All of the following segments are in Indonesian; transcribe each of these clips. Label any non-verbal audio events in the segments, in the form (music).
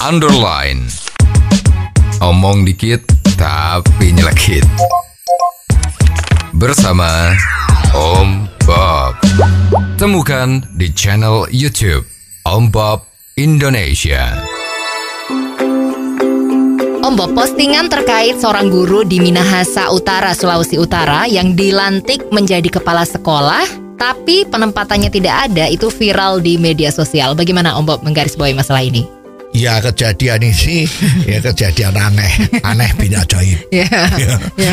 underline. Omong dikit tapi nyelekit. Bersama Om Bob. Temukan di channel YouTube Om Bob Indonesia. Om Bob, postingan terkait seorang guru di Minahasa Utara, Sulawesi Utara yang dilantik menjadi kepala sekolah, tapi penempatannya tidak ada, itu viral di media sosial. Bagaimana Om Bob menggarisbawahi masalah ini? Ya kejadian ini ya kejadian aneh, aneh bin ajaib. Ya, Ya. ya,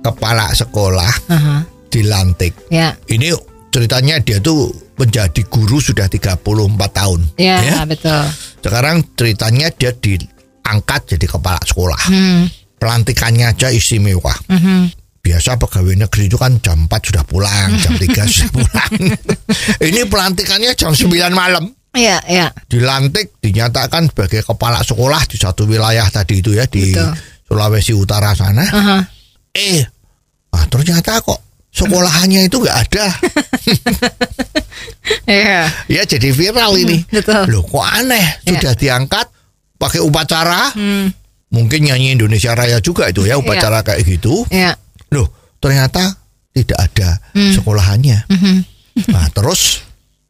Kepala sekolah Aha. dilantik. ya, Ini ceritanya dia tuh menjadi guru sudah 34 tahun. ya, betul. Sekarang ceritanya dia diangkat jadi kepala sekolah. Hmm, Pelantikannya aja istimewa. mhm. Biasa pegawai negeri itu kan jam 4 sudah pulang, jam 3 (laughs) sudah pulang. Ini pelantikannya jam 9 malam. Ya, ya, Dilantik, dinyatakan sebagai kepala sekolah di satu wilayah tadi itu ya di Betul. Sulawesi Utara sana. Aha. Eh, ah, ternyata kok sekolahannya itu nggak ada. (laughs) ya, ya jadi viral ini. betul. Loh kok aneh sudah diangkat pakai upacara. Hmm, Mungkin nyanyi Indonesia Raya juga itu ya upacara kayak gitu. ya, Loh, ternyata tidak ada Hmm. sekolahannya. mhm. Nah, terus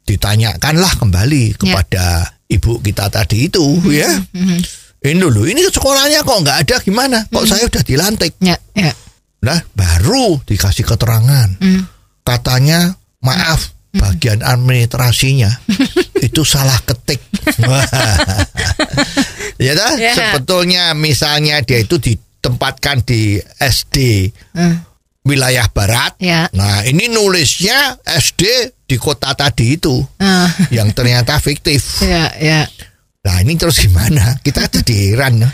ditanyakanlah kembali kepada ibu kita tadi itu ya. mhm. Ini dulu, ini sekolahnya kok nggak ada gimana? Kok saya udah dilantik? ya, ya, Nah, baru dikasih keterangan. Hmm. Katanya, maaf, bagian administrasinya (laughs) itu salah ketik. (laughs) Ya dah, Ya. sebetulnya misalnya dia itu ditempatkan di SD Hmm. Wilayah barat. ya, Nah, ini nulisnya SD di kota tadi itu Ah, yang ternyata fiktif. ya, ya, Nah, ini terus gimana? Kita jadi heran. ya.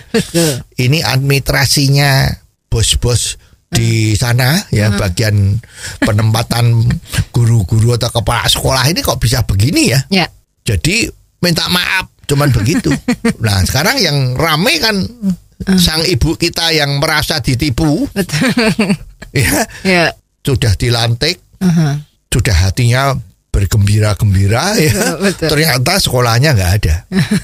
Ini administrasinya bos-bos di sana ya bagian penempatan guru-guru atau kepala sekolah ini kok bisa begini ya? Ya, Jadi minta maaf cuman begitu. (laughs) Nah, sekarang yang rame kan sang ibu kita yang merasa ditipu betul. ya ya, sudah dilantik, aha. sudah hatinya bergembira-gembira ya. Betul. Ternyata sekolahnya nggak ada.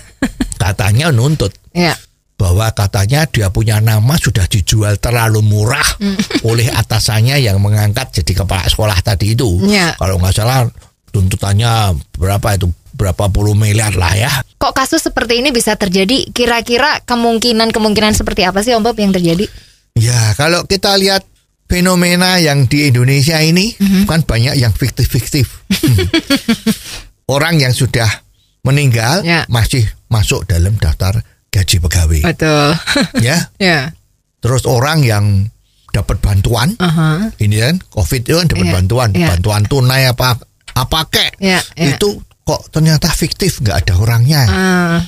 (laughs) Katanya nuntut ya, bahwa katanya dia punya nama sudah dijual terlalu murah (laughs) oleh atasannya yang mengangkat jadi kepala sekolah tadi itu. Ya. Kalau nggak salah tuntutannya berapa itu berapa puluh miliar lah ya. Kok kasus seperti ini bisa terjadi? Kira-kira kemungkinan-kemungkinan seperti apa sih Om Bob yang terjadi? Ya kalau kita lihat fenomena yang di Indonesia ini kan banyak yang fiktif-fiktif. Hmm. Orang yang sudah meninggal Ya. masih masuk dalam daftar gaji pegawai. Betul. (laughs) ya. ya. Terus orang yang dapat bantuan Aha. ini kan covid itu kan dapat Iya, bantuan iya. bantuan tunai apa apa kek Ya, ya. itu kok ternyata fiktif nggak ada orangnya Ah,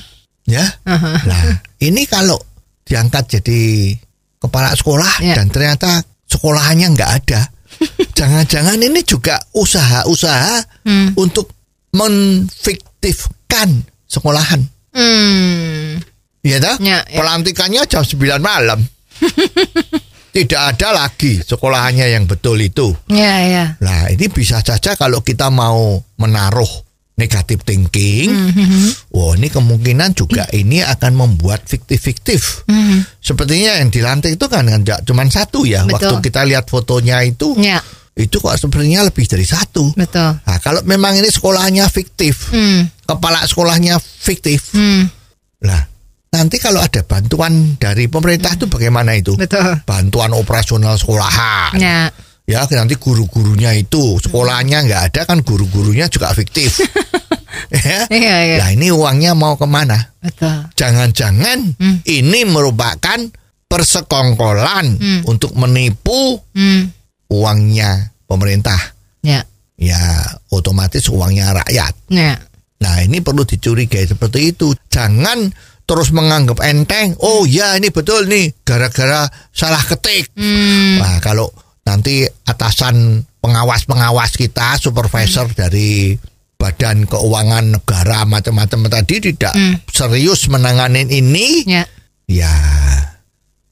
ya aha. nah ini kalau diangkat jadi kepala sekolah Iya. dan ternyata sekolahannya nggak ada (laughs) jangan-jangan ini juga usaha-usaha Hmm. untuk menfiktifkan sekolahan Hmm. ya dah Ya, ya. pelantikannya jam 9 malam (laughs) tidak ada lagi sekolahannya yang betul itu Ya, ya. Nah, ini bisa saja kalau kita mau menaruh negatif thinking, Mhm. wah ini kemungkinan juga ini akan membuat fiktif-fiktif. Mhm. Sepertinya yang dilantik itu kan nggak cuma satu ya. Betul. Waktu kita lihat fotonya itu, Ya, itu kok sebenarnya lebih dari satu. betul. Nah, kalau memang ini sekolahnya fiktif, Hmm. kepala sekolahnya fiktif, Hmm. lah nanti kalau ada bantuan dari pemerintah itu bagaimana itu? Betul. Bantuan operasional sekolahan. Ya. Ya nanti guru-gurunya itu sekolahnya nggak ada kan guru-gurunya juga fiktif (laughs) ya Iya, iya. nah ini uangnya mau ke mana Betul. jangan-jangan Hmm. ini merupakan persekongkolan Hmm. untuk menipu Hmm. uangnya pemerintah Ya. ya otomatis uangnya rakyat Ya. nah ini perlu dicurigai seperti itu jangan terus menganggap enteng oh ya ini betul nih gara-gara salah ketik Hmm. Nah, kalau nanti atasan pengawas-pengawas kita, supervisor dari Badan Keuangan Negara macam-macam tadi tidak Hmm. serius menangani ini, Ya. ya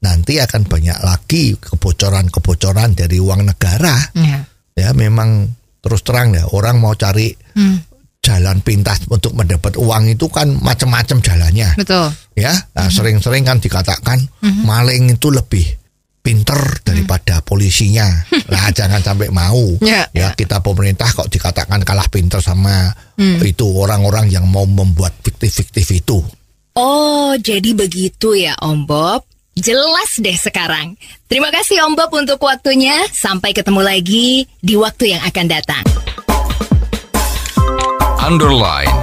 nanti akan banyak lagi kebocoran-kebocoran dari uang negara. Ya. Ya, memang terus terang ya orang mau cari Hmm. jalan pintas untuk mendapat uang itu kan macam-macam jalannya. Betul. Ya, nah, Mhm. sering-sering kan dikatakan maling itu lebih pinter daripada polisinya. Lah jangan sampai mau. Ya, ya. kita pemerintah kok dikatakan kalah pinter sama Hmm. itu orang-orang yang mau membuat fiktif-fiktif itu. Oh, jadi begitu ya Om Bob. Jelas deh sekarang. Terima kasih Om Bob untuk waktunya. Sampai ketemu lagi di waktu yang akan datang. Underline.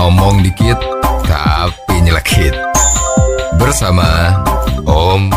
Omong dikit tapi nyelekit. Bersama Om